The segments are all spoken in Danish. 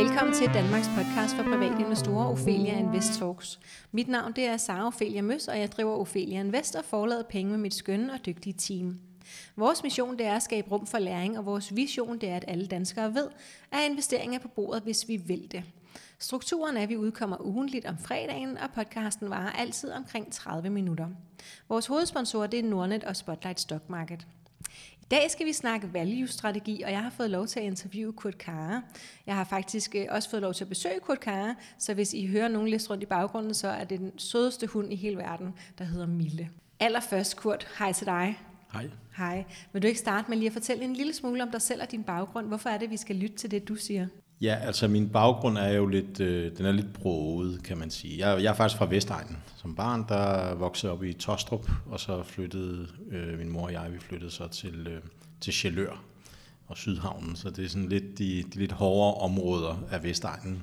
Velkommen til Danmarks podcast for private investorer, Ophelia Invest Talks. Mit navn det er Sara Ophelia Møs, og jeg driver Ophelia Invest og forlader penge med mit skønne og dygtige team. Vores mission det er at skabe rum for læring, og vores vision det er, at alle danskere ved, at investeringer er på bordet, hvis vi vil det. Strukturen er, at vi udkommer ugentligt om fredagen, og podcasten varer altid omkring 30 minutter. Vores hovedsponsor det er Nordnet og Spotlight Stock Market. Dag skal vi snakke value-strategi, og jeg har fået lov til at interviewe Kurt Kare. Jeg har faktisk øh, også fået lov til at besøge Kurt Kare, så hvis I hører nogen liste rundt i baggrunden, så er det den sødeste hund i hele verden, der hedder Mille. Allerførst, Kurt, hej til dig. Hej. Hej. Vil du ikke starte med lige at fortælle en lille smule om dig selv og din baggrund? Hvorfor er det, vi skal lytte til det, du siger? Ja, altså min baggrund er jo lidt, øh, den er lidt broet, kan man sige. Jeg, jeg er faktisk fra Vestegnen. Som barn, der voksede op i Tostrup, og så flyttede øh, min mor og jeg, vi flyttede så til, øh, til Chalør og Sydhavnen. Så det er sådan lidt de, de lidt hårdere områder af Vestegnen.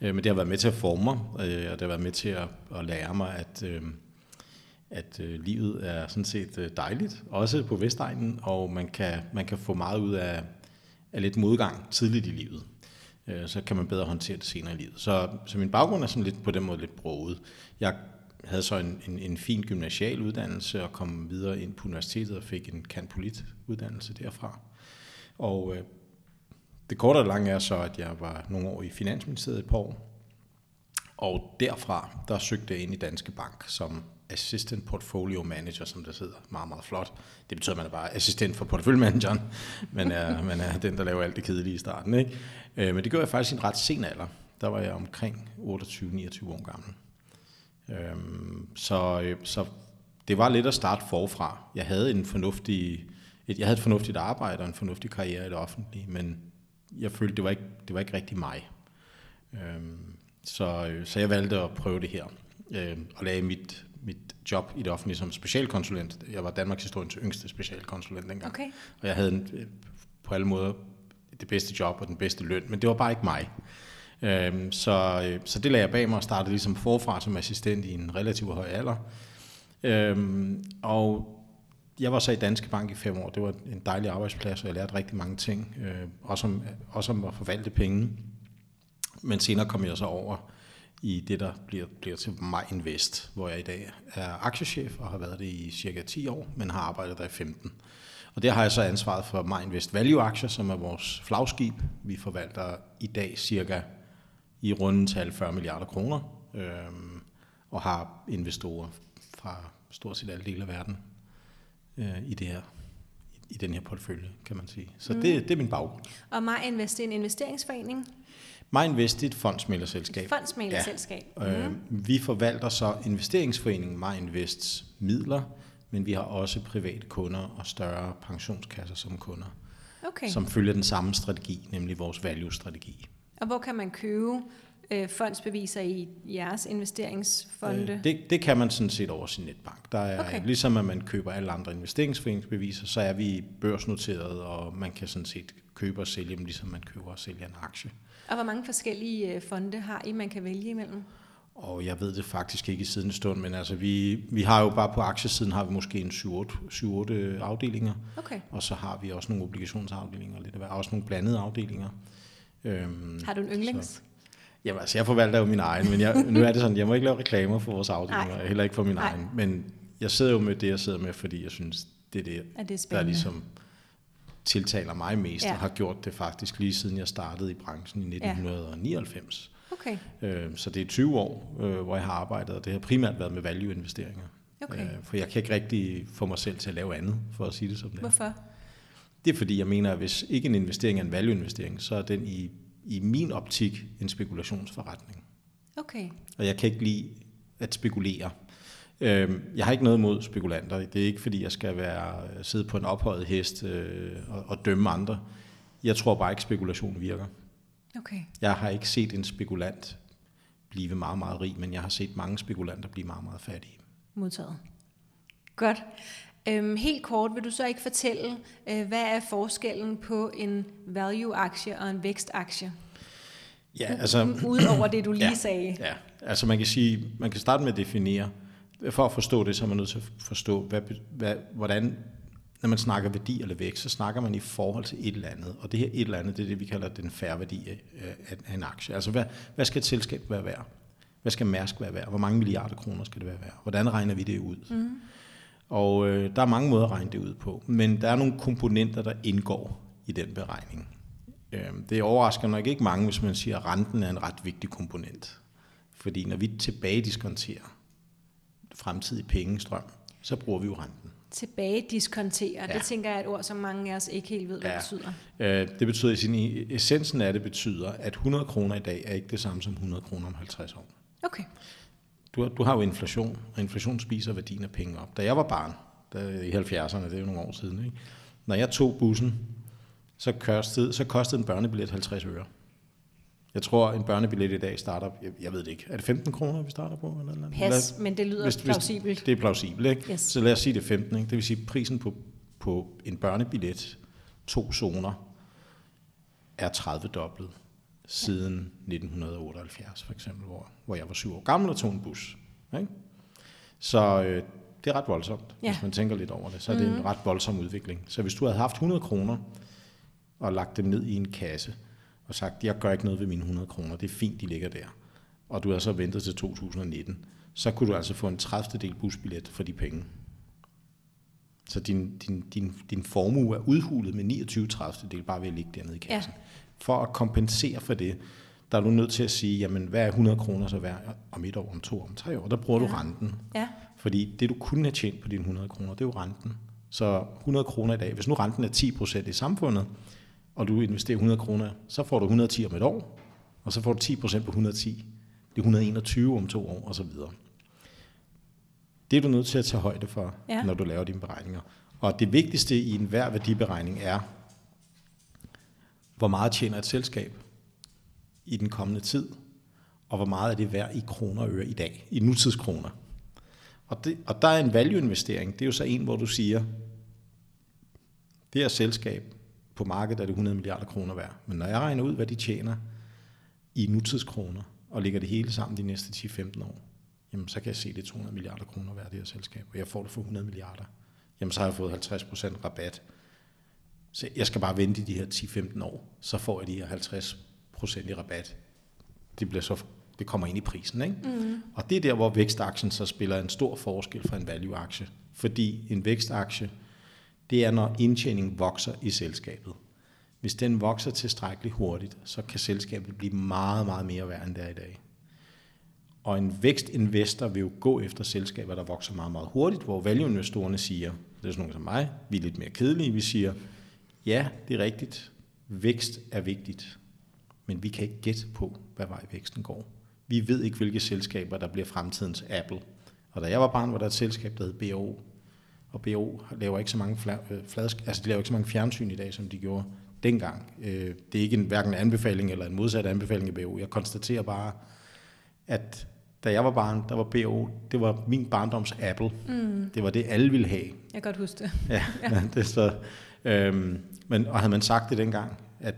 Øh, men det har været med til at forme mig, øh, og det har været med til at, at lære mig, at, øh, at øh, livet er sådan set øh, dejligt, også på Vestegnen, og man kan, man kan få meget ud af, af lidt modgang tidligt i livet. Øh, så kan man bedre håndtere det senere i livet. Så, så min baggrund er sådan lidt på den måde lidt broget. Jeg havde så en, en, en fin gymnasial uddannelse og kom videre ind på universitetet og fik en kanpolit uddannelse derfra. Og øh, det korte og lange er så, at jeg var nogle år i Finansministeriet et par år. Og derfra, der søgte jeg ind i Danske Bank som Assistant Portfolio Manager, som der sidder meget, meget flot. Det betyder, at man er bare assistent for porteføljemanageren, men er, man er den, der laver alt det kedelige i starten. Ikke? Øh, men det gjorde jeg faktisk i en ret sen alder. Der var jeg omkring 28-29 år gammel. Øhm, øh, så, så det var lidt at starte forfra. Jeg havde en fornuftig, et, jeg havde et fornuftigt arbejde og en fornuftig karriere i det offentlige, men jeg følte, det var ikke, det var ikke rigtig mig. Øhm, øh, så, så jeg valgte at prøve det her, øh, og lagde mit, mit job i det offentlige som specialkonsulent. Jeg var Danmarks historiens yngste specialkonsulent dengang. Okay. Og jeg havde en, øh, på alle måder det bedste job og den bedste løn, men det var bare ikke mig. Øhm, så, øh, så det lagde jeg bag mig og startede ligesom forfra som assistent i en relativt høj alder. Øhm, og jeg var så i Danske Bank i fem år. Det var en dejlig arbejdsplads, og jeg lærte rigtig mange ting. Øh, også, om, også om at forvalte penge. Men senere kom jeg så over i det, der bliver, bliver til mig Invest, hvor jeg i dag er aktiechef og har været det i cirka 10 år, men har arbejdet der i 15. Og der har jeg så ansvaret for Invest Value Aktier, som er vores flagskib. Vi forvalter i dag cirka i runden tal 40 milliarder kroner, øhm, og har investorer fra stort set alle dele af verden øh, i det her i den her portefølje, kan man sige. Så mm. det, det er min baggrund. Og mig Invest er en investeringsforening? MyInvest er et fondsmælerselskab. Et fondsmælerselskab. Ja. Mm. Øh, vi forvalter så investeringsforeningen MyInvests midler, men vi har også private kunder og større pensionskasser som kunder, okay. som følger den samme strategi, nemlig vores value-strategi. Og hvor kan man købe øh, fondsbeviser i jeres investeringsfonde? Øh, det, det kan man sådan set over sin netbank. Der er, Okay. Ligesom at man køber alle andre investeringsforeningsbeviser, så er vi børsnoteret, og man kan sådan set købe og sælge dem, ligesom man køber og sælger en aktie. Og hvor mange forskellige øh, fonde har I, man kan vælge imellem? Og jeg ved det faktisk ikke i siden stund, men altså vi, vi har jo bare på aktiesiden har vi måske en 7-8 afdelinger, Okay. og så har vi også nogle obligationsafdelinger, lidt af også nogle blandede afdelinger. Øhm, Har du en yndlings? Så, jamen altså, jeg forvalter jo min egen, men jeg, nu er det sådan, jeg må ikke lave reklamer for vores afdelinger, Nej. heller ikke for min Nej. egen, men jeg sidder jo med det, jeg sidder med, fordi jeg synes, det er det, Er det der ligesom tiltaler mig mest, Ja. og har gjort det faktisk lige siden jeg startede i branchen i 1999. Okay. Øh, Så det er 20 år, øh, hvor jeg har arbejdet, og det har primært været med value-investeringer. Okay. Øh, For jeg kan ikke rigtig få mig selv til at lave andet, for at sige det som det. Hvorfor? Det er fordi, jeg mener, at hvis ikke en investering er en value-investering, så er den i, i min optik en spekulationsforretning. Okay. Og jeg kan ikke lide at spekulere. Øh, Jeg har ikke noget mod spekulanter. Det er ikke fordi, jeg skal være sidde på en ophøjet hest øh, og, og dømme andre. Jeg tror bare ikke, spekulation virker. Okay. Jeg har ikke set en spekulant blive meget, meget rig, men jeg har set mange spekulanter blive meget, meget fattige. Modtaget. Godt. Øhm, helt kort, vil du så ikke fortælle, øh, hvad er forskellen på en value-aktie og en vækstaktie? Ja, altså, Udover det, du lige Ja. sagde. ja, altså man kan sige, man kan starte med at definere, for at forstå det, så er man nødt til at forstå, hvad, hvad, hvordan når man snakker værdi eller vækst, så snakker man i forhold til et eller andet. Og det her et eller andet, det er det, vi kalder den færre værdi af, en aktie. Altså, hvad, hvad skal et selskab være værd? Hvad skal Mærsk være værd? Hvor mange milliarder kroner skal det være værd? Hvordan regner vi det ud? Mm. Og øh, der er mange måder at regne det ud på. Men der er nogle komponenter, der indgår i den beregning. Øh, det overrasker nok ikke mange, hvis man siger, at renten er en ret vigtig komponent. Fordi når vi tilbage diskonterer fremtidig pengestrøm, så bruger vi jo renten. Tilbage diskontere, ja. det tænker jeg er et ord, som mange af os ikke helt ved, hvad ja. det betyder. Øh, det betyder i sin essensen af det betyder, at 100 kroner i dag er ikke det samme som 100 kroner om 50 år. Okay. Du, du har jo inflation, og inflation spiser værdien af penge op. Da jeg var barn, der, i 70'erne, det er jo nogle år siden, ikke? når jeg tog bussen, så kostede, så kostede en børnebillet 50 øre. Jeg tror, en børnebillet i dag starter, jeg, jeg ved det ikke, er det 15 kroner, vi starter på? Eller, eller? Pas, eller, men det lyder hvis, plausibelt. Hvis det er plausibelt, ikke? Yes. Så lad os sige det 15, ikke? Det vil sige, prisen på, på en børnebillet, to zoner, er 30 dobbelt siden 1978 for eksempel, hvor, hvor jeg var syv år gammel og tog en bus. Ikke? Så øh, det er ret voldsomt, ja. hvis man tænker lidt over det. Så er det mm-hmm. en ret voldsom udvikling. Så hvis du havde haft 100 kroner og lagt dem ned i en kasse og sagt, jeg gør ikke noget ved mine 100 kroner, det er fint, de ligger der, og du har så ventet til 2019, så kunne du altså få en 30. del busbillet for de penge. Så din, din, din, din formue er udhulet med 29 30 del bare ved at ligge dernede i kassen. Ja for at kompensere for det, der er du nødt til at sige, jamen hvad er 100 kroner så værd om et år, om to, om tre år? Der bruger ja. du renten. Ja. Fordi det du kunne have tjent på dine 100 kroner, det er jo renten. Så 100 kroner i dag, hvis nu renten er 10% i samfundet, og du investerer 100 kroner, så får du 110 om et år, og så får du 10% på 110. Det er 121 om to år, og så videre. Det er du nødt til at tage højde for, ja. når du laver dine beregninger. Og det vigtigste i enhver værdiberegning er, hvor meget tjener et selskab i den kommende tid, og hvor meget er det værd i kroner og øre i dag, i nutidskroner. Og, det, og der er en value-investering, det er jo så en, hvor du siger, det her selskab på markedet er det 100 milliarder kroner værd, men når jeg regner ud, hvad de tjener i nutidskroner, og lægger det hele sammen de næste 10-15 år, jamen så kan jeg se, det er 200 milliarder kroner værd, det her selskab, og jeg får det for 100 milliarder. Jamen så har jeg fået 50% rabat så jeg skal bare vente i de her 10-15 år, så får jeg de her 50% i rabat. Det, bliver så, det kommer ind i prisen. Ikke? Mm. Og det er der, hvor vækstaktien så spiller en stor forskel fra en value-aktie. Fordi en vækstaktie, det er, når indtjeningen vokser i selskabet. Hvis den vokser tilstrækkeligt hurtigt, så kan selskabet blive meget, meget mere værd, end det er i dag. Og en vækstinvestor vil jo gå efter selskaber, der vokser meget, meget hurtigt, hvor value-investorerne siger, det er sådan nogle som mig, vi er lidt mere kedelige, vi siger, Ja, det er rigtigt. Vækst er vigtigt. Men vi kan ikke gætte på, hvad vej væksten går. Vi ved ikke, hvilke selskaber, der bliver fremtidens Apple. Og da jeg var barn, var der et selskab, der hed BO. Og BO laver ikke så mange, øh, fladsk, altså de laver ikke så mange fjernsyn i dag, som de gjorde dengang. Øh, det er ikke en, hverken en anbefaling eller en modsat anbefaling af BO. Jeg konstaterer bare, at da jeg var barn, der var BO, det var min barndoms Apple. Mm. Det var det, alle ville have. Jeg kan godt huske det. Ja, ja. det så, Øhm, men, og havde man sagt det dengang, at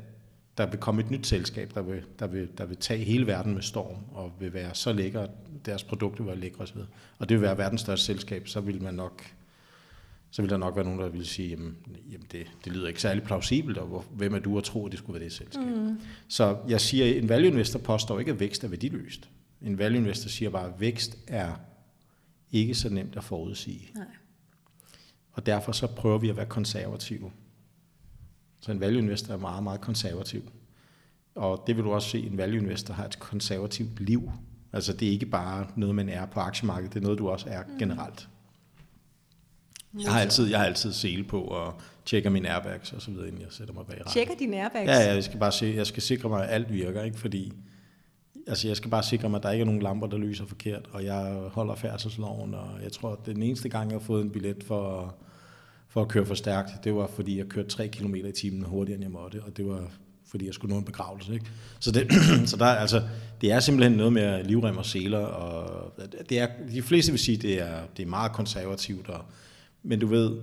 der vil komme et nyt selskab, der vil, der, vil, der vil tage hele verden med storm, og vil være så lækker, deres produkter være lækre osv., og det vil være verdens største selskab, så vil man nok så vil der nok være nogen, der vil sige, jamen, jamen det, det lyder ikke særlig plausibelt, og hvor, hvem er du at tro, at det skulle være det selskab? Mm. Så jeg siger, en value investor påstår ikke, at vækst er værdiløst. En value investor siger bare, at vækst er ikke så nemt at forudsige. Nej. Og derfor så prøver vi at være konservative. Så en value investor er meget, meget konservativ. Og det vil du også se, en value investor har et konservativt liv. Altså det er ikke bare noget, man er på aktiemarkedet, det er noget, du også er mm. generelt. Jeg har altid, jeg har altid sele på og tjekker mine airbags og så videre, inden jeg sætter mig bag rattet. Tjekker dine airbags? Ja, ja, jeg skal bare se, jeg skal sikre mig, at alt virker, ikke? fordi altså jeg skal bare sikre mig, at der ikke er nogen lamper, der lyser forkert, og jeg holder færdselsloven, og jeg tror, at den eneste gang, jeg har fået en billet for, for at køre for stærkt, det var, fordi jeg kørte 3 km i timen hurtigere, end jeg måtte, og det var, fordi jeg skulle nå en begravelse. Ikke? Så, det, så der, altså, det er simpelthen noget med livrem og seler, og det er, de fleste vil sige, at det er, det er meget konservativt, og, men du ved,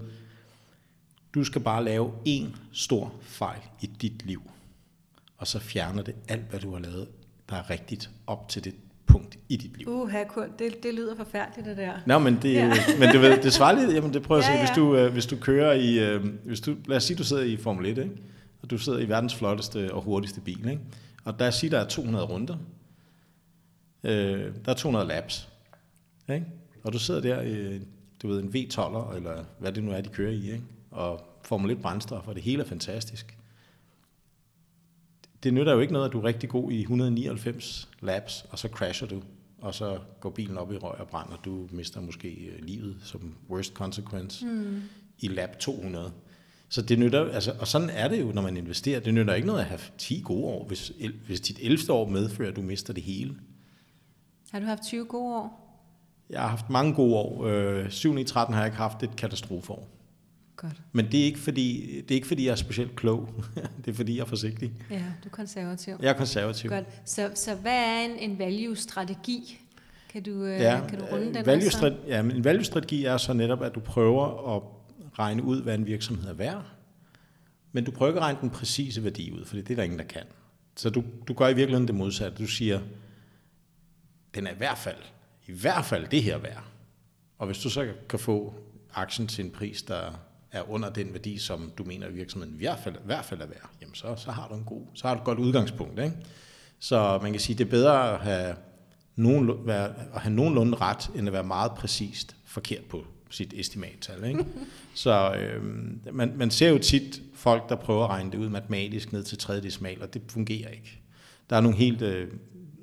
du skal bare lave en stor fejl i dit liv, og så fjerner det alt, hvad du har lavet der er rigtigt op til det punkt, i dit liv. Uha, Kurt, det, det lyder forfærdeligt, det der. Nå, men det, ja. men det, det svarer lidt, jamen det prøver at Ja, se, hvis du, øh, hvis du kører i, øh, hvis du, lad os sige, du sidder i Formel 1, ikke? og du sidder i verdens flotteste og hurtigste bil, ikke? og der siger, der er 200 runder, øh, der er 200 laps, ikke? og du sidder der i, du ved, en V12'er, eller hvad det nu er, de kører i, ikke? og Formel 1 brændstof, og det hele er fantastisk. Det nytter jo ikke noget, at du er rigtig god i 199 laps, og så crasher du, og så går bilen op i røg og brænder. Du mister måske øh, livet som worst consequence mm. i lap 200. Så det nytter, altså, og sådan er det jo, når man investerer. Det nytter ikke noget at have 10 gode år, hvis, hvis dit 11. år medfører, at du mister det hele. Har du haft 20 gode år? Jeg har haft mange gode år. Øh, 7. i 13 har jeg ikke haft et katastrofeår. Godt. Men det er ikke fordi, det er ikke fordi jeg er specielt klog. det er fordi, jeg er forsigtig. Ja, du er konservativ. Jeg er konservativ. Godt. Så, så hvad er en, en value-strategi? Kan du, øh, Ja, kan du runde den? value også? ja, men en value-strategi er så netop, at du prøver at regne ud, hvad en virksomhed er værd, men du prøver ikke at regne den præcise værdi ud, for det er der ingen, der kan. Så du, du gør i virkeligheden det modsatte. Du siger, den er i hvert fald, i hvert fald det her værd. Og hvis du så kan få aktien til en pris, der er under den værdi, som du mener, virksomheden i hvert fald, i hvert fald er værd, jamen så, så har du en god, så har du et godt udgangspunkt. Ikke? Så man kan sige, det er bedre at have, nogen, være, at have nogenlunde ret, end at være meget præcist forkert på sit estimattal. Ikke? Så øh, man, man ser jo tit folk, der prøver at regne det ud matematisk ned til tredje decimal, og det fungerer ikke. Der er nogle helt, øh,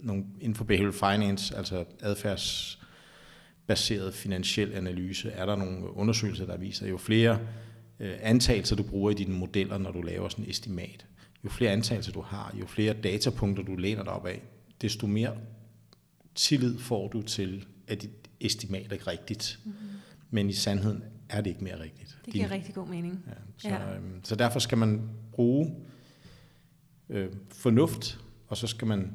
nogle, inden for behavioral finance, altså adfærdsbaseret finansiel analyse, er der nogle undersøgelser, der viser, jo flere antagelser du bruger i dine modeller, når du laver sådan et estimat, jo flere antagelser du har, jo flere datapunkter du læner dig op af, desto mere tillid får du til, at dit estimat er rigtigt. Mm-hmm. Men i sandheden er det ikke mere rigtigt. Det giver rigtig god mening. Ja, så, Ja. Øhm, så derfor skal man bruge øh, fornuft, og så skal man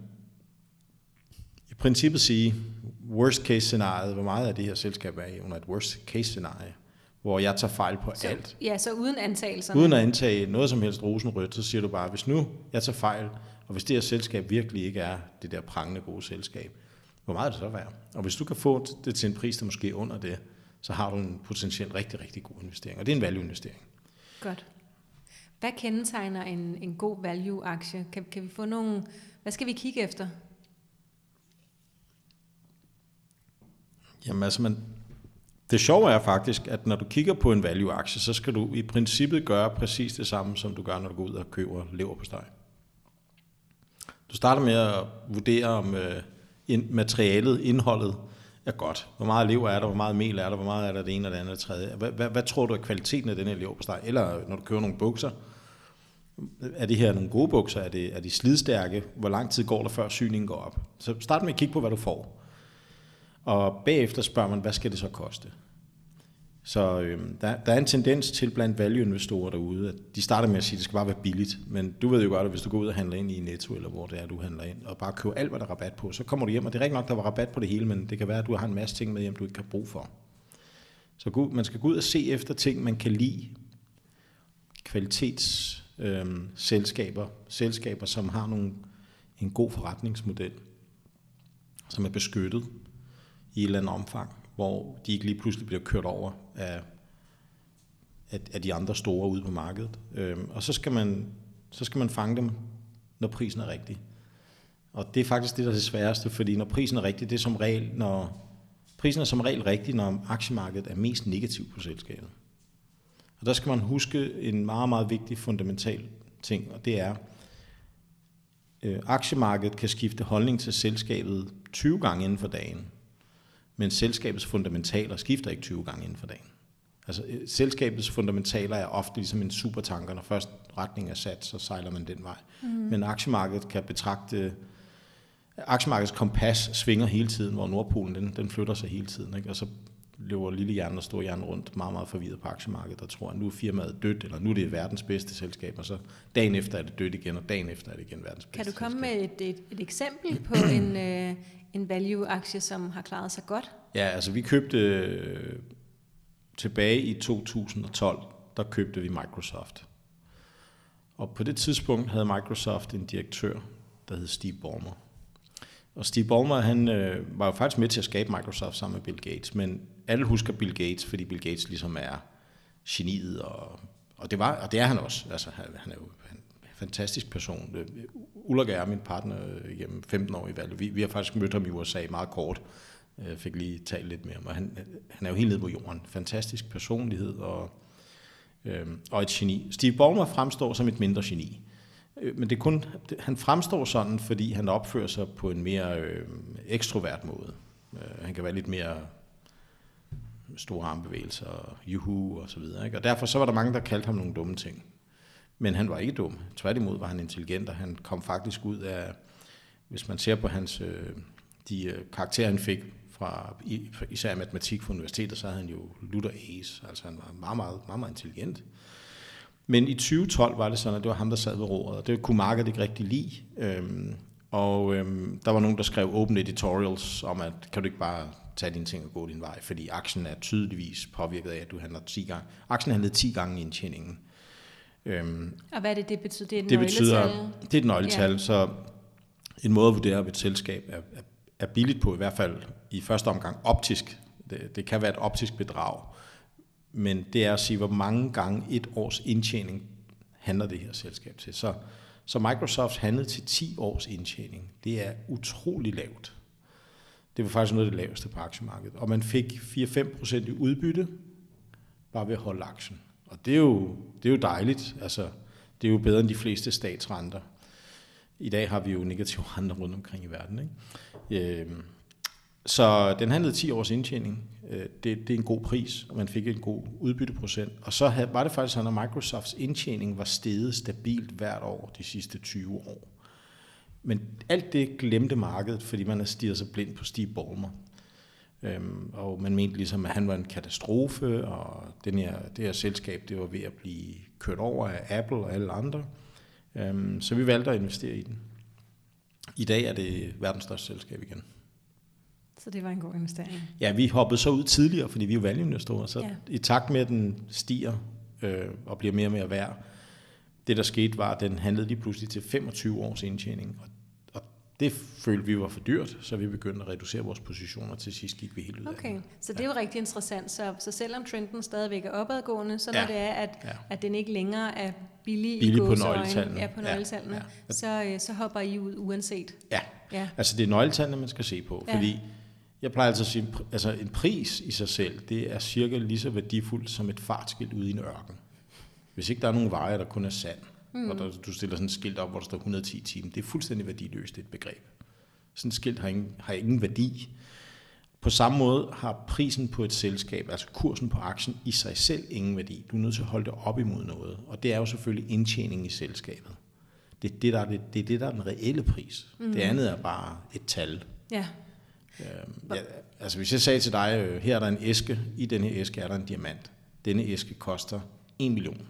i princippet sige, worst case scenariet, hvor meget af det her selskab er i under et worst case scenarie, hvor jeg tager fejl på Så, alt. ja, så uden antagelserne. Uden at antage noget som helst rosenrødt, så siger du bare, hvis nu jeg tager fejl, og hvis det her selskab virkelig ikke er det der prangende gode selskab, hvor meget er det så værd? Og hvis du kan få det til en pris, der måske er under det, så har du en potentielt rigtig, rigtig god investering. Og det er en value-investering. Godt. Hvad kendetegner en, en god value-aktie? Kan, kan vi få nogle... Hvad skal vi kigge efter? Jamen altså, man, det sjove er faktisk, at når du kigger på en value-aktie, så skal du i princippet gøre præcis det samme, som du gør, når du går ud og køber lever på steg. Du starter med at vurdere, om øh, materialet, indholdet er godt. Hvor meget lever er der, hvor meget mel er der, hvor meget er der det ene og det andet og det tredje. Hvad, hvad, hvad tror du er kvaliteten af den her lever på steg? Eller når du køber nogle bukser, er det her nogle gode bukser? Er, det, er de slidstærke? Hvor lang tid går der, før syningen går op? Så start med at kigge på, hvad du får. Og bagefter spørger man, hvad skal det så koste? Så øh, der, der er en tendens til blandt value-investorer derude, at de starter med at sige, at det skal bare være billigt. Men du ved jo godt, at hvis du går ud og handler ind i Netto, eller hvor det er, du handler ind, og bare køber alt, hvad der er rabat på, så kommer du hjem, og det er rigtig nok, der var rabat på det hele, men det kan være, at du har en masse ting med hjem, du ikke har brug for. Så gå- man skal gå ud og se efter ting, man kan lide. Kvalitets øh, selskaber, selskaber, som har nogle, en god forretningsmodel, som er beskyttet i et eller andet omfang, hvor de ikke lige pludselig bliver kørt over af, af, af de andre store ude på markedet. Øhm, og så skal, man, så skal man fange dem, når prisen er rigtig. Og det er faktisk det, der er det sværeste, fordi når prisen er rigtig, det er som regel, når prisen er som regel rigtig, når aktiemarkedet er mest negativ på selskabet. Og der skal man huske en meget, meget vigtig fundamental ting, og det er, øh, aktiemarkedet kan skifte holdning til selskabet 20 gange inden for dagen, men selskabets fundamentaler skifter ikke 20 gange inden for dagen. Altså øh, selskabets fundamentaler er ofte ligesom en supertanker, når først retningen er sat, så sejler man den vej. Mm. Men aktiemarkedet kan betragte, aktiemarkedets kompas svinger hele tiden, hvor Nordpolen den, den flytter sig hele tiden, ikke? og så løber lille hjernen og store hjernen rundt meget, meget forvirret på aktiemarkedet, og tror, at nu er firmaet dødt, eller nu er det verdens bedste selskab, og så dagen efter er det dødt igen, og dagen efter er det igen verdens bedste Kan du komme selskab. med et, et, et eksempel på en, øh, en value-aktie, som har klaret sig godt? Ja, altså vi købte øh, tilbage i 2012, der købte vi Microsoft. Og på det tidspunkt havde Microsoft en direktør, der hed Steve Ballmer. Og Steve Ballmer, han øh, var jo faktisk med til at skabe Microsoft sammen med Bill Gates, men alle husker Bill Gates, fordi Bill Gates ligesom er geniet, og, og, det, var, og det er han også. Altså, han, han er jo han fantastisk person. Øh, Ulrik er min partner igennem 15 år i Valle. Vi, vi har faktisk mødt ham i USA meget kort, jeg fik lige talt lidt med ham, og han, han er jo helt nede på jorden. Fantastisk personlighed og, øh, og et geni. Steve Ballmer fremstår som et mindre geni. Øh, men det er kun, han fremstår sådan, fordi han opfører sig på en mere øh, ekstrovert måde. Han kan være lidt mere store armbevægelser, juhu og så videre. Ikke? Og derfor så var der mange, der kaldte ham nogle dumme ting. Men han var ikke dum. Tværtimod var han intelligent, og han kom faktisk ud af, hvis man ser på hans, øh, de øh, karakterer, han fik fra især matematik fra universitetet, så havde han jo Luther Ace, altså han var meget, meget, meget, meget intelligent. Men i 2012 var det sådan, at det var ham, der sad ved roret, og det kunne markedet ikke rigtig lide. Øhm, og øhm, der var nogen, der skrev open editorials om, at kan du ikke bare tage dine ting og gå din vej, fordi aktien er tydeligvis påvirket af, at du handler 10 gange. Aktien handlede 10 gange i indtjeningen. Øhm, og hvad er det, det betyder? Det er et det betyder, det er et nøgletal, ja. så en måde at vurdere, om et selskab er, er, er billigt på, i hvert fald i første omgang optisk. Det, det kan være et optisk bedrag men det er at sige, hvor mange gange et års indtjening handler det her selskab til. Så, så Microsoft handlede til 10 års indtjening. Det er utrolig lavt. Det var faktisk noget af det laveste på aktiemarkedet. Og man fik 4-5% i udbytte, bare ved at holde aktien. Og det er jo, det er jo dejligt. Altså, det er jo bedre end de fleste statsrenter. I dag har vi jo negative renter rundt omkring i verden. Ikke? Øh, så den handlede 10 års indtjening. Øh, det, det er en god pris, og man fik en god udbytteprocent. Og så havde, var det faktisk sådan, at Microsofts indtjening var steget stabilt hvert år de sidste 20 år. Men alt det glemte markedet, fordi man har stirret sig blind på Steve Ballmer. Øhm, og man mente ligesom, at han var en katastrofe, og den her, det her selskab det var ved at blive kørt over af Apple og alle andre. Øhm, så vi valgte at investere i den. I dag er det verdens største selskab igen. Så det var en god investering. Ja, vi hoppede så ud tidligere, fordi vi er valgeinvestorer, så ja. i takt med, at den stiger øh, og bliver mere og mere værd, det der skete var, at den handlede lige pludselig til 25 års indtjening, og det følte vi var for dyrt, så vi begyndte at reducere vores positioner, til sidst gik vi helt ud Okay, af så det er jo rigtig interessant. Så, så selvom trenden stadigvæk er opadgående, så når ja. det er, at, ja. at den ikke længere er billig, billig i på nøgletallene, ja, på nøgletallene ja. Ja. Så, øh, så hopper I ud uanset. Ja, ja. altså det er nøgletallene, man skal se på, ja. fordi jeg plejer altså at sige, altså en pris i sig selv, det er cirka lige så værdifuldt som et fartskilt ude i en ørken. Hvis ikke der er nogen veje, der kun er sand, mm. og der, du stiller sådan et skilt op, hvor der står 110 timer, det er fuldstændig værdiløst, et begreb. Sådan et skilt har ingen, har ingen værdi. På samme måde har prisen på et selskab, altså kursen på aktien, i sig selv ingen værdi. Du er nødt til at holde det op imod noget, og det er jo selvfølgelig indtjening i selskabet. Det er det, der er, det, det, er, det, der er den reelle pris. Mm. Det andet er bare et tal. Ja. Øh, ja, altså hvis jeg sagde til dig, øh, her er der en æske, i denne æske er der en diamant. Denne æske koster 1 million.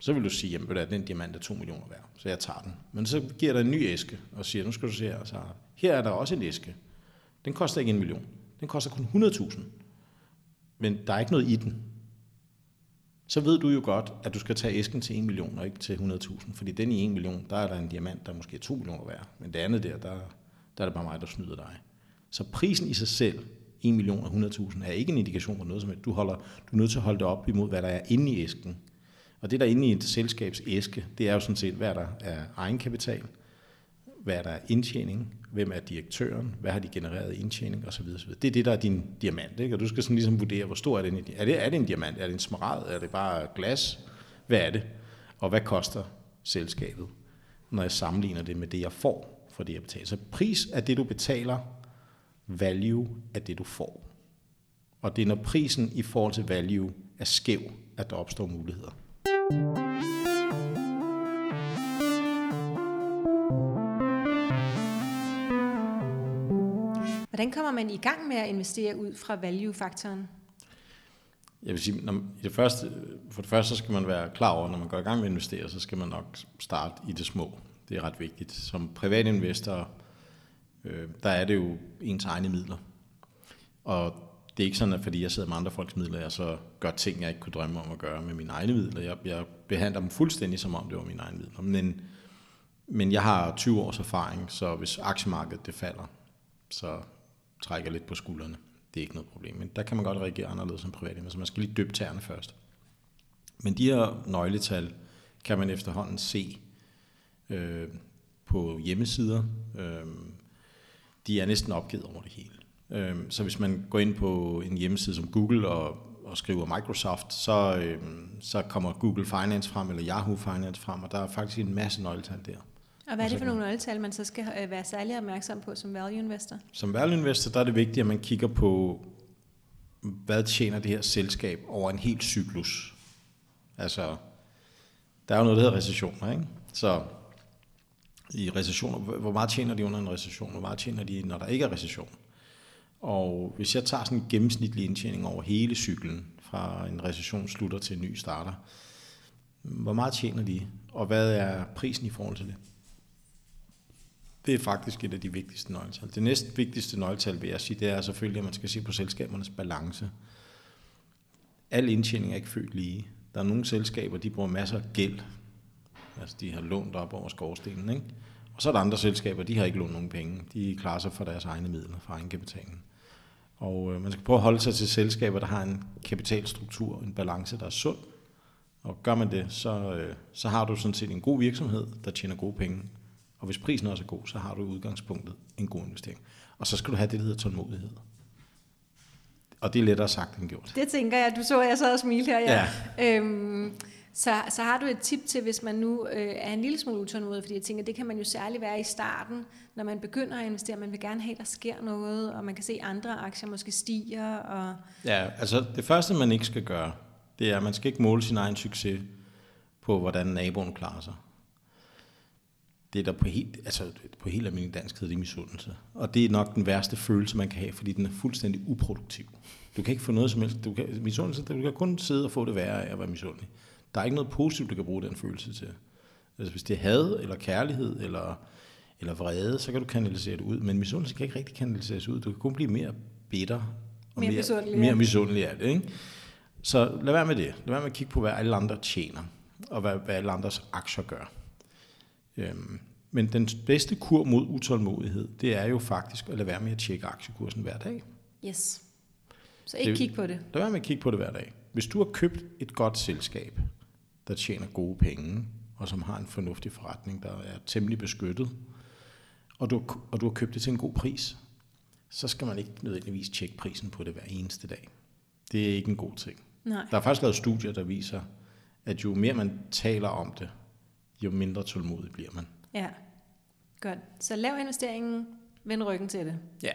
Så vil du sige, jamen at den diamant er 2 millioner værd, så jeg tager den. Men så giver der en ny æske, og siger, nu skal du se her, så her er der også en æske. Den koster ikke en million. Den koster kun 100.000. Men der er ikke noget i den. Så ved du jo godt, at du skal tage æsken til 1 million, og ikke til 100.000. Fordi den i 1 million, der er der en diamant, der er måske 2 millioner værd. Men det andet der, der, der er det bare mig, der snyder dig. Så prisen i sig selv, 1 million og 100.000, er ikke en indikation på noget som helst. Du, holder, du er nødt til at holde det op imod, hvad der er inde i æsken. Og det, der er inde i et selskabs æske, det er jo sådan set, hvad der er egenkapital, hvad der er indtjening, hvem er direktøren, hvad har de genereret indtjening osv. osv. Det er det, der er din diamant. Ikke? Og du skal sådan ligesom vurdere, hvor stor er den. Er det, er det en diamant? Er det en smaragd? Er det bare glas? Hvad er det? Og hvad koster selskabet, når jeg sammenligner det med det, jeg får for det, jeg betaler? Så pris er det, du betaler value er det, du får. Og det er, når prisen i forhold til value er skæv, at der opstår muligheder. Hvordan kommer man i gang med at investere ud fra value-faktoren? Jeg vil sige, når, i det første, for det første så skal man være klar over, når man går i gang med at investere, så skal man nok starte i det små. Det er ret vigtigt. Som privatinvestor øh, der er det jo ens egne midler. Og det er ikke sådan, at fordi jeg sidder med andre folks midler, jeg så gør ting, jeg ikke kunne drømme om at gøre med mine egne midler. Jeg, jeg behandler dem fuldstændig som om det var mine egne midler. Men, Men jeg har 20 års erfaring, så hvis aktiemarkedet det falder, så trækker jeg lidt på skuldrene. Det er ikke noget problem. Men der kan man godt reagere anderledes som privat så man skal lige døbe tæerne først. Men de her nøgletal kan man efterhånden se øh, på hjemmesider. Øh, de er næsten opgivet over det hele. Øh, så hvis man går ind på en hjemmeside som Google og, og skriver Microsoft, så, øh, så kommer Google Finance frem, eller Yahoo Finance frem, og der er faktisk en masse nøgletal der. Og hvad er det for nogle nøgletal, man så skal øh, være særlig opmærksom på som value investor? Som value investor, der er det vigtigt, at man kigger på, hvad tjener det her selskab over en helt cyklus. Altså, der er jo noget, der hedder recessioner, ikke? Så i recessioner, hvor meget tjener de under en recession, hvor meget tjener de, når der ikke er recession? Og hvis jeg tager sådan en gennemsnitlig indtjening over hele cyklen, fra en recession slutter til en ny starter, hvor meget tjener de, og hvad er prisen i forhold til det? Det er faktisk et af de vigtigste nøgletal. Det næst vigtigste nøgletal, vil jeg sige, det er selvfølgelig, at man skal se på selskabernes balance. Al indtjening er ikke født lige. Der er nogle selskaber, de bruger masser af gæld. Altså, de har lånt op over skorstenen, ikke? Og så er der andre selskaber, de har ikke lånt nogen penge. De klarer sig for deres egne midler, fra egenkapitalen. Og øh, man skal prøve at holde sig til selskaber, der har en kapitalstruktur, en balance, der er sund. Og gør man det, så, øh, så har du sådan set en god virksomhed, der tjener gode penge. Og hvis prisen også er god, så har du udgangspunktet en god investering. Og så skal du have det, der hedder tålmodighed. Og det er lettere sagt end gjort. Det tænker jeg. Du så, jeg sad og smilte her. Ja. ja. Øhm, så, så har du et tip til, hvis man nu øh, er en lille smule utålmodig, fordi jeg tænker, det kan man jo særligt være i starten, når man begynder at investere. Man vil gerne have, at der sker noget, og man kan se, at andre aktier måske stiger. Og... Ja, altså det første, man ikke skal gøre, det er, at man skal ikke måle sin egen succes på, hvordan naboen klarer sig. Det er der på helt, altså på helt almindelig dansk hedder det misundelse. Og det er nok den værste følelse, man kan have, fordi den er fuldstændig uproduktiv. Du kan ikke få noget som helst. Du kan, misundelse, du kan kun sidde og få det værre af at være misundelig. Der er ikke noget positivt, du kan bruge den følelse til. Altså hvis det er had, eller kærlighed, eller, eller vrede, så kan du kanalisere det ud. Men misundelse kan ikke rigtig kanaliseres ud. Du kan kun blive mere bitter. Og mere, mere misundelig. Mere misundelig af det, ikke? Så lad være med det. Lad være med at kigge på, hvad alle andre tjener, og hvad, hvad alle andres aktier gør. Øhm, men den bedste kur mod utålmodighed, det er jo faktisk at lade være med at tjekke aktiekursen hver dag. Yes. Så ikke kig på det. Lad være med at kigge på det hver dag. Hvis du har købt et godt selskab, der tjener gode penge, og som har en fornuftig forretning, der er temmelig beskyttet, og du, og du har købt det til en god pris, så skal man ikke nødvendigvis tjekke prisen på det hver eneste dag. Det er ikke en god ting. Nej. Der er faktisk lavet studier, der viser, at jo mere man taler om det, jo mindre tålmodig bliver man. Ja, godt. Så lav investeringen, vend ryggen til det. Ja.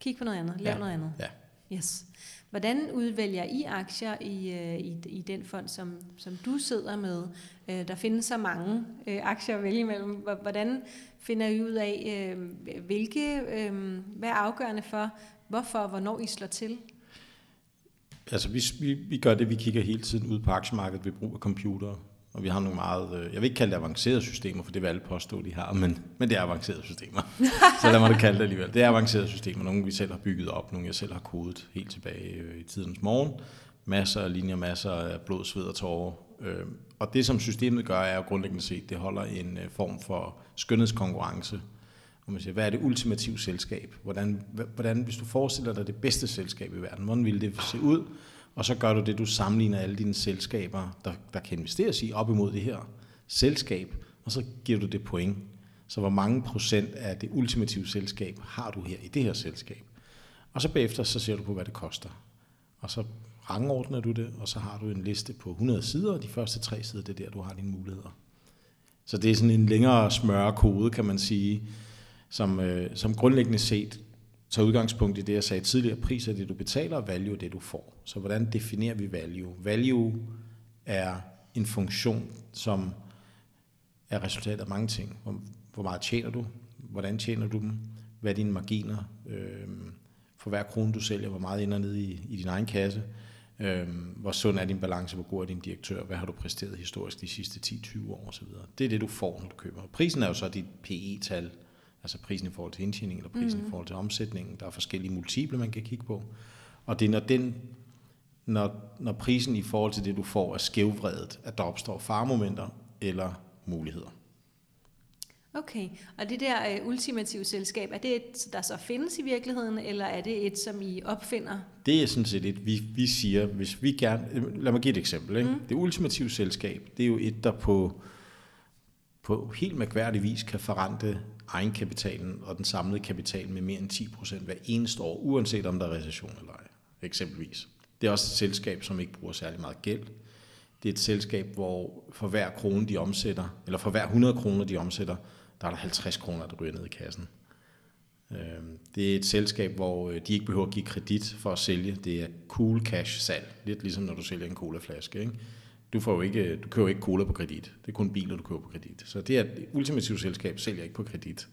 Kig på noget andet, lav ja. noget andet. Ja. Yes. Hvordan udvælger I aktier i, øh, i, i den fond, som, som du sidder med? Øh, der findes så mange øh, aktier at vælge imellem. Hvordan finder I ud af, hvilke, hvad er afgørende for, hvorfor og hvornår I slår til? Altså vi, vi, vi gør det, vi kigger hele tiden ud på aktiemarkedet ved brug af computere. Og vi har nogle meget, jeg vil ikke kalde det avancerede systemer, for det vil alle påstå, de har, men, men det er avancerede systemer. så lad mig det kalde det alligevel. Det er avancerede systemer, nogle vi selv har bygget op, nogle jeg selv har kodet helt tilbage øh, i tidens morgen. Masser af linjer, masser af blod, sved og tårer. Øh, og det, som systemet gør, er jo grundlæggende set, det holder en øh, form for skønhedskonkurrence. Hvor man siger, hvad er det ultimative selskab? Hvordan, hvordan, hvis du forestiller dig det bedste selskab i verden, hvordan ville det se ud? Og så gør du det, du sammenligner alle dine selskaber, der, der kan investeres i, op imod det her selskab, og så giver du det point. Så hvor mange procent af det ultimative selskab har du her i det her selskab? Og så bagefter så ser du på, hvad det koster. Og så rangordner du det, og så har du en liste på 100 sider, og de første tre sider, det er der, du har dine muligheder. Så det er sådan en længere smørre kode, kan man sige, som, øh, som grundlæggende set tager udgangspunkt i det, jeg sagde tidligere. Pris er det, du betaler, og value er det, du får. Så hvordan definerer vi value? Value er en funktion, som er resultat af mange ting. Hvor, hvor meget tjener du? Hvordan tjener du dem? Hvad er dine marginer? Øh, for hver krone, du sælger, hvor meget ender ned i, i din egen kasse? Øh, hvor sund er din balance? Hvor god er din direktør? Hvad har du præsteret historisk de sidste 10-20 år? osv. Det er det, du får, når du køber. Prisen er jo så dit PE-tal, altså prisen i forhold til indtjening, eller prisen mm. i forhold til omsætningen. Der er forskellige multiple, man kan kigge på. Og det er, når, den, når, når prisen i forhold til det, du får, er skævvredet, at der opstår farmomenter eller muligheder. Okay, og det der uh, ultimative selskab, er det et, der så findes i virkeligheden, eller er det et, som I opfinder? Det er sådan set et, vi, vi siger, hvis vi gerne... Lad mig give et eksempel. Ikke? Mm. Det ultimative selskab, det er jo et, der på, på helt mærkværdig vis kan forrente egenkapitalen og den samlede kapital med mere end 10% hver eneste år, uanset om der er recession eller ej, eksempelvis. Det er også et selskab, som ikke bruger særlig meget gæld. Det er et selskab, hvor for hver krone, de omsætter, eller for hver 100 kroner, de omsætter, der er der 50 kroner, der ryger ned i kassen. Øhm, det er et selskab, hvor øh, de ikke behøver at give kredit for at sælge. Det er cool cash salg. Lidt ligesom når du sælger en colaflaske. Ikke? Du, får jo ikke, du køber ikke cola på kredit. Det er kun biler, du køber på kredit. Så det er et ultimativt selskab, sælger ikke på kredit.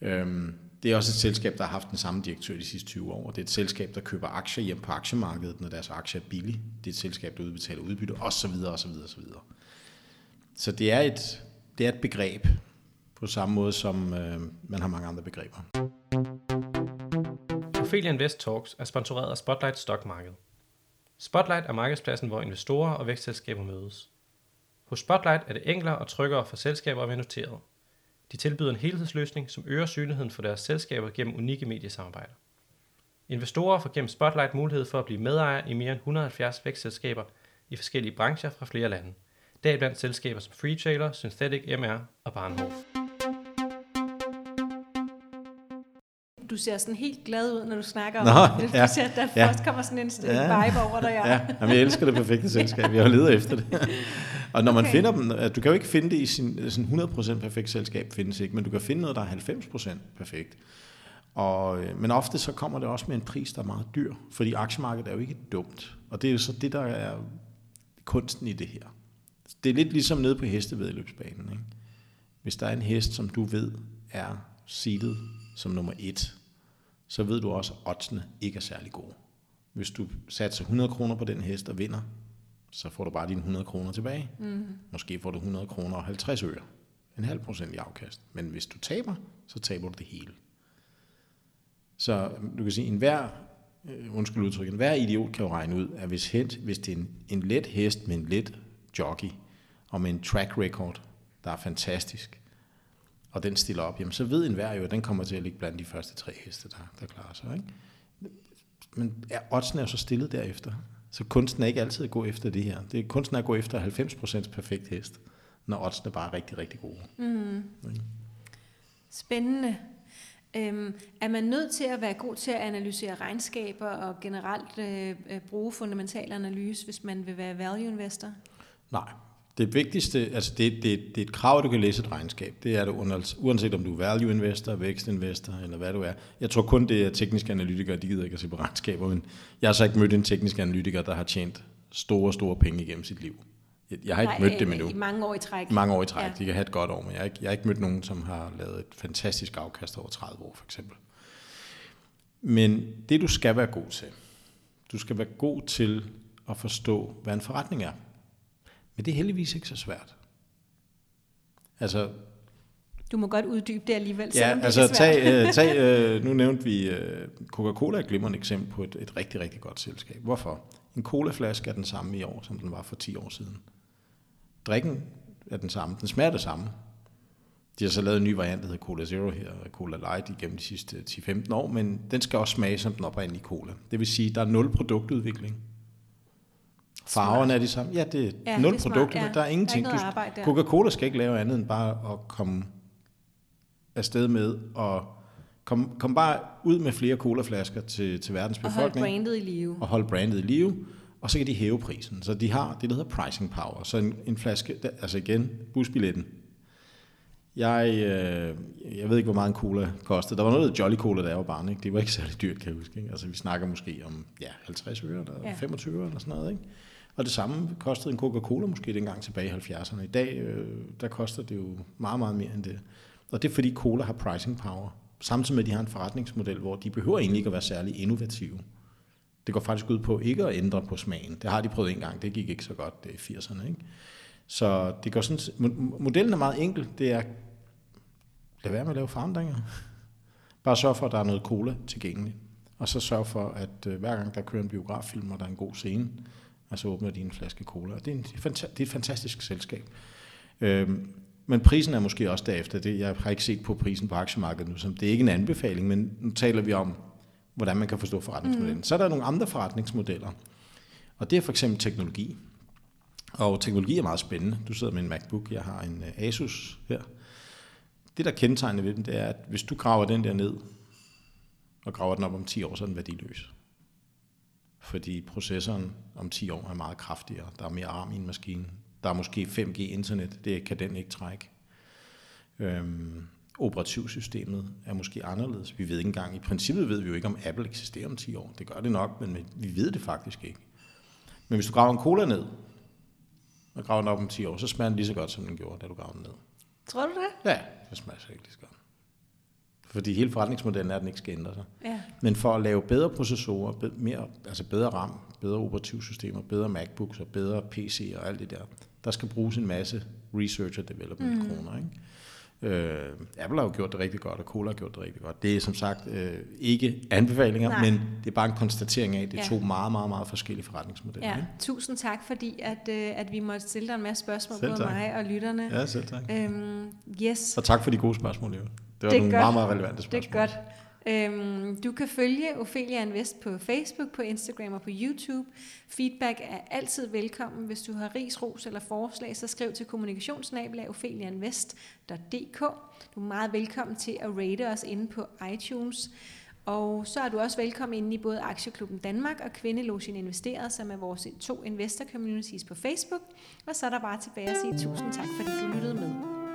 Øhm, det er også et selskab, der har haft den samme direktør de sidste 20 år. Det er et selskab, der køber aktier hjem på aktiemarkedet, når deres aktier er billige. Det er et selskab, der udbetaler udbytte, osv. osv. osv. Så det er et, det er et begreb, på samme måde som øh, man har mange andre begreber. Ophelia Invest Talks er sponsoreret af Spotlight Stock Market. Spotlight er markedspladsen, hvor investorer og vækstselskaber mødes. Hos Spotlight er det enklere og tryggere for selskaber at være noteret. De tilbyder en helhedsløsning, som øger synligheden for deres selskaber gennem unikke mediesamarbejder. Investorer får gennem Spotlight mulighed for at blive medejer i mere end 170 vækstselskaber i forskellige brancher fra flere lande. Deriblandt selskaber som Freetrailer, Synthetic MR og Barnhof. Du ser sådan helt glad ud, når du snakker Nå, om det. Du ja, ser, der ja. først kommer sådan en ja. Vibe over dig. Ja. Ja, jamen, jeg elsker det perfekte selskab. Jeg har ledet efter det. Og når man Okay. finder dem, du kan jo ikke finde det i sin sådan 100% perfekt selskab, findes ikke, men du kan finde noget, der er 90% perfekt. Og, øh, men ofte så kommer det også med en pris, der er meget dyr, fordi aktiemarkedet er jo ikke dumt. Og det er jo så det, der er kunsten i det her. Det er lidt ligesom nede på hestevedløbsbanen. Ikke? Hvis der er en hest, som du ved er seedet som nummer et, så ved du også, at oddsene ikke er særlig gode. Hvis du satser 100 kroner på den hest og vinder, så får du bare dine 100 kroner tilbage. Mm. Måske får du 100 kroner og 50 øre. En halv procent i afkast. Men hvis du taber, så taber du det hele. Så du kan sige, en hver, øh, undskyld udtryk, en hver idiot kan jo regne ud, at hvis, hent, hvis det er en, en let hest med en let jockey, og med en track record, der er fantastisk, og den stiller op, jamen så ved enhver jo, at den kommer til at ligge blandt de første tre heste, der, der klarer sig. Ikke? Men er, oddsene er så stillet derefter. Så kunsten er ikke altid at gå efter det her. Det, kunsten er at gå efter 90% perfekt hest, når oddsene bare er rigtig, rigtig gode. Mm. Spændende. Øhm, er man nødt til at være god til at analysere regnskaber og generelt øh, øh, bruge fundamental analyse, hvis man vil være value investor? Nej. Det vigtigste, altså det, det, det er et krav, at du kan læse et regnskab. Det er det uanset om du er value investor, vækstinvestor eller hvad du er. Jeg tror kun, det er tekniske analytikere, de gider ikke at se på regnskaber, men jeg har så ikke mødt en teknisk analytiker, der har tjent store, store penge igennem sit liv. Jeg, jeg har ikke Nej, mødt dem øh, endnu. I mange år i træk. mange år i træk. Ja. De kan have et godt år, men jeg har, ikke, jeg har ikke mødt nogen, som har lavet et fantastisk afkast over 30 år, for eksempel. Men det, du skal være god til, du skal være god til at forstå, hvad en forretning er. Men det er heldigvis ikke så svært. Altså, Du må godt uddybe det alligevel, ja, selvom det altså er svært. tag, øh, tag, øh, nu nævnte vi øh, Coca-Cola er et glimrende eksempel på et, et rigtig, rigtig godt selskab. Hvorfor? En colaflaske er den samme i år, som den var for 10 år siden. Drikken er den samme. Den smager det samme. De har så lavet en ny variant, der hedder Cola Zero her, og Cola Light igennem de sidste 10-15 år, men den skal også smage som den oprindelige cola. Det vil sige, at der er nul produktudvikling. Farverne er de samme. Ja, det er Ja, nul det er smart, produkter, ja. der er ingenting. Der er ikke noget Du- arbejde der. Coca-Cola skal ikke lave andet end bare at komme afsted med og komme kom bare ud med flere colaflasker til, til verdens Og holde befolkning brandet i live. og holde brandet i live, og så kan de hæve prisen. Så de har det, der hedder pricing power. Så en, en flaske, der- altså igen, busbilletten. Jeg, øh, jeg ved ikke, hvor meget en cola kostede. Der var noget Jolly Cola, jeg var barn. Ikke? Det var ikke særlig dyrt, kan jeg huske. Ikke? Altså, vi snakker måske om ja, 50 øre eller ja. 25 øre eller sådan noget. Ikke? Og det samme kostede en Coca-Cola måske dengang tilbage i 70'erne. I dag, øh, der koster det jo meget, meget mere end det. Og det er fordi Cola har pricing power. Samtidig med, at de har en forretningsmodel, hvor de behøver egentlig ikke at være særlig innovative. Det går faktisk ud på ikke at ændre på smagen. Det har de prøvet en gang, det gik ikke så godt det i 80'erne. Ikke? Så det går sådan, modellen er meget enkel. Det er, lad være med at lave forandringer. Bare sørg for, at der er noget cola tilgængeligt. Og så sørg for, at øh, hver gang der kører en biograffilm, og der er en god scene, og så åbner de en flaske cola. Og Det er, en, det er et fantastisk selskab. Øhm, men prisen er måske også derefter. Det, jeg har ikke set på prisen på aktiemarkedet nu, som det er ikke en anbefaling, men nu taler vi om, hvordan man kan forstå forretningsmodellen. Mm. Så er der nogle andre forretningsmodeller, og det er for eksempel teknologi. Og teknologi er meget spændende. Du sidder med en MacBook, jeg har en øh, Asus her. Det, der kendetegner ved dem, det er, at hvis du graver den der ned, og graver den op om 10 år, så er den værdiløs. Fordi processoren om 10 år er meget kraftigere. Der er mere arm i en maskine. Der er måske 5G internet. Det kan den ikke trække. Øhm, operativsystemet er måske anderledes. Vi ved ikke engang, i princippet ved vi jo ikke, om Apple eksisterer om 10 år. Det gør det nok, men vi ved det faktisk ikke. Men hvis du graver en cola ned, og graver den op om 10 år, så smager den lige så godt, som den gjorde, da du gravede den ned. Tror du det? Ja, det smager ikke lige så godt. Fordi hele forretningsmodellen er, at den ikke skal ændre sig. Ja. Men for at lave bedre processorer, mere, altså bedre RAM, bedre operativsystemer, bedre MacBooks og bedre PC og alt det der, der skal bruges en masse research og development mm. kroner. Ikke? Øh, Apple har jo gjort det rigtig godt, og Cola har gjort det rigtig godt. Det er som sagt øh, ikke anbefalinger, Nej. Men det er bare en konstatering af, at det er Ja. to meget, meget, meget forskellige forretningsmodeller. Ja, Ikke? tusind tak, fordi at, øh, at vi måtte stille dig en masse spørgsmål, både mig og lytterne. Ja, selv tak. Øhm, yes, Og tak for de gode spørgsmål, Leo. Det var Det er nogle godt. meget, meget relevante det spørgsmål. er godt. Øhm, du kan følge Ophelia Invest på Facebook, på Instagram og på YouTube. Feedback er altid velkommen. Hvis du har ris, ros eller forslag, så skriv til kommunikationsnabelag.opheliainvest.dk. Du er meget velkommen til at rate os inde på iTunes. Og så er du også velkommen inde i både Aktieklubben Danmark og Kvindelogien Investeret, som er vores to investor communities på Facebook. Og så er der bare tilbage at sige tusind tak, fordi du lyttede med.